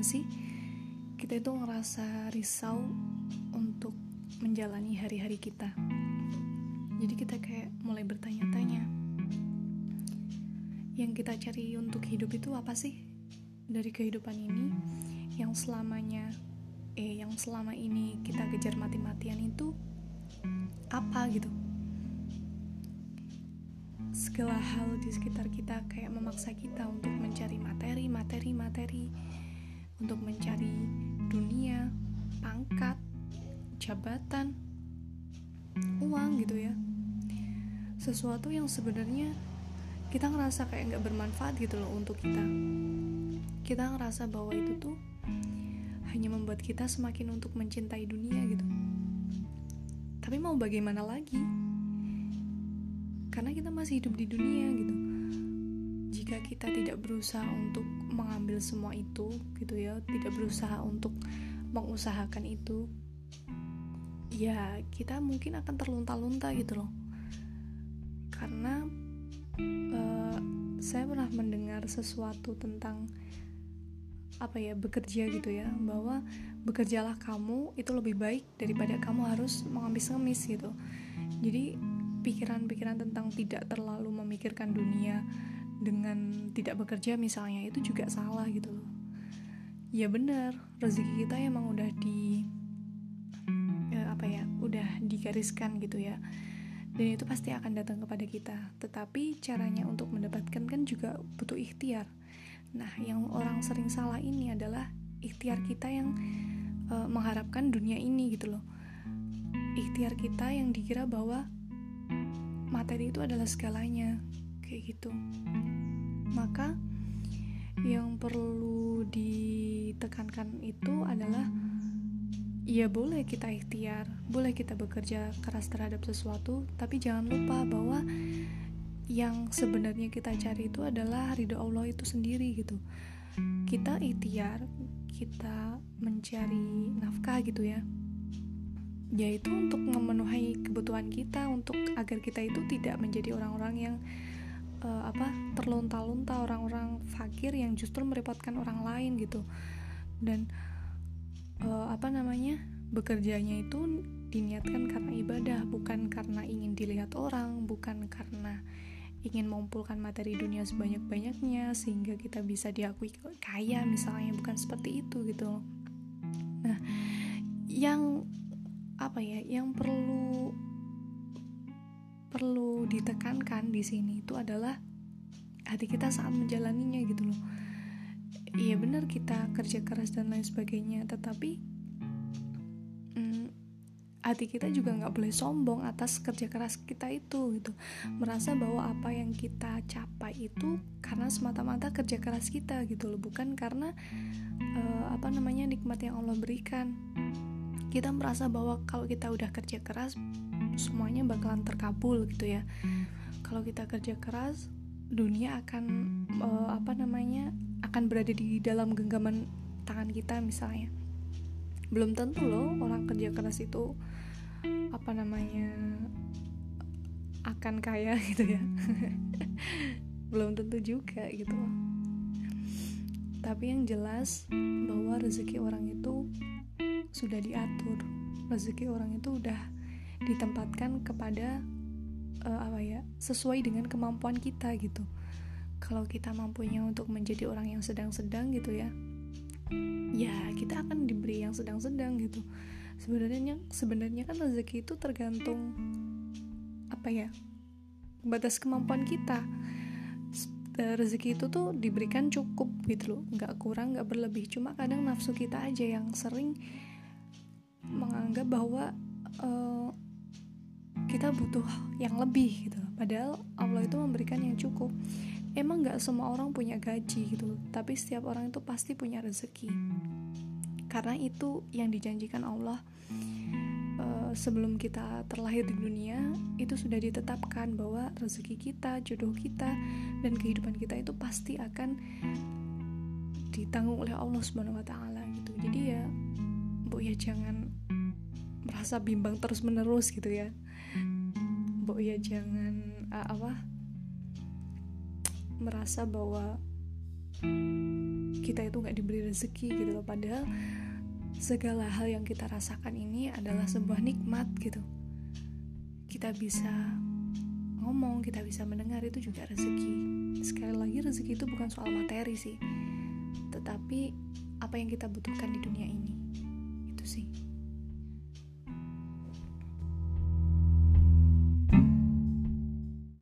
gak sih? Kita itu ngerasa risau untuk menjalani hari-hari kita. Jadi kita kayak mulai bertanya-tanya yang kita cari untuk hidup itu apa sih? Dari kehidupan ini yang selamanya eh yang selama ini kita kejar mati-matian itu apa? Gitu. Segala hal di sekitar kita kayak memaksa kita untuk mencari materi, materi, materi, untuk mencari dunia, pangkat, jabatan, uang gitu ya. Sesuatu yang sebenarnya kita ngerasa kayak nggak bermanfaat gitu loh untuk kita. Kita ngerasa bahwa itu tuh hanya membuat kita semakin untuk mencintai dunia gitu. Tapi mau bagaimana lagi? Karena kita masih hidup di dunia gitu. Jika kita tidak berusaha untuk mengambil semua itu gitu ya tidak berusaha untuk mengusahakan itu ya kita mungkin akan terlunta-lunta gitu loh. Karena uh, saya pernah mendengar sesuatu tentang apa ya bekerja gitu ya bahwa bekerjalah kamu itu lebih baik daripada kamu harus mengamis ngemis gitu. Jadi pikiran-pikiran tentang tidak terlalu memikirkan dunia dengan tidak bekerja misalnya itu juga salah gitu loh. Ya benar rezeki kita emang udah di ya, apa ya udah digariskan gitu ya. Dan itu pasti akan datang kepada kita. Tetapi caranya untuk mendapatkan kan juga butuh ikhtiar. Nah yang orang sering salah ini adalah ikhtiar kita yang uh, mengharapkan dunia ini gitu loh. Ikhtiar kita yang dikira bahwa materi itu adalah segalanya kayak gitu. Maka yang perlu ditekankan itu adalah ya boleh kita ikhtiar boleh kita bekerja keras terhadap sesuatu tapi jangan lupa bahwa yang sebenarnya kita cari itu adalah ridho Allah itu sendiri gitu. Kita ikhtiar kita mencari nafkah gitu ya. Yaitu untuk memenuhi kebutuhan kita untuk agar kita itu tidak menjadi orang-orang yang uh, apa terlunta-lunta orang-orang fakir yang justru merepotkan orang lain gitu. Dan uh, apa namanya bekerjanya itu diniatkan karena ibadah bukan karena ingin dilihat orang bukan karena ingin mengumpulkan materi dunia sebanyak-banyaknya sehingga kita bisa diakui kaya misalnya bukan seperti itu gitu nah yang apa ya yang perlu perlu ditekankan di sini itu adalah hati kita saat menjalaninya gitu loh. Iya benar kita kerja keras dan lain sebagainya tetapi hmm, hati kita juga nggak boleh sombong atas kerja keras kita itu gitu. Merasa bahwa apa yang kita capai itu karena semata-mata kerja keras kita gitu loh bukan karena uh, apa namanya nikmat yang Allah berikan kita merasa bahwa kalau kita udah kerja keras semuanya bakalan terkabul gitu ya. Kalau kita kerja keras dunia akan uh, apa namanya akan berada di dalam genggaman tangan kita misalnya. Belum tentu loh orang kerja keras itu apa namanya akan kaya gitu ya. Belum tentu juga gitu loh. Tapi yang jelas bahwa rezeki orang itu sudah diatur. Rezeki orang itu udah ditempatkan kepada uh, apa ya sesuai dengan kemampuan kita gitu. Kalau kita mampunya untuk menjadi orang yang sedang-sedang gitu ya ya kita akan diberi yang sedang-sedang gitu. Sebenarnya sebenarnya kan rezeki itu tergantung apa ya batas kemampuan kita. Eh, rezeki itu tuh diberikan cukup gitu loh. Nggak kurang nggak berlebih. Cuma kadang nafsu kita aja yang sering menganggap bahwa uh, kita butuh yang lebih gitu. Padahal Allah itu memberikan yang cukup. Emang nggak semua orang punya gaji gitu tapi setiap orang itu pasti punya rezeki. Karena itu yang dijanjikan Allah uh, sebelum kita terlahir di dunia itu sudah ditetapkan bahwa rezeki kita jodoh kita dan kehidupan kita itu pasti akan ditanggung oleh Allah Subhanahu Wa Taala gitu. Jadi ya bu ya jangan merasa bimbang terus menerus gitu ya. Bo ya jangan uh, apa merasa bahwa kita itu nggak diberi rezeki gitu loh. Padahal segala hal yang kita rasakan ini adalah sebuah nikmat gitu. Kita bisa ngomong kita bisa mendengar itu juga rezeki. Sekali lagi rezeki itu bukan soal materi sih. Tetapi apa yang kita butuhkan di dunia ini. Itu sih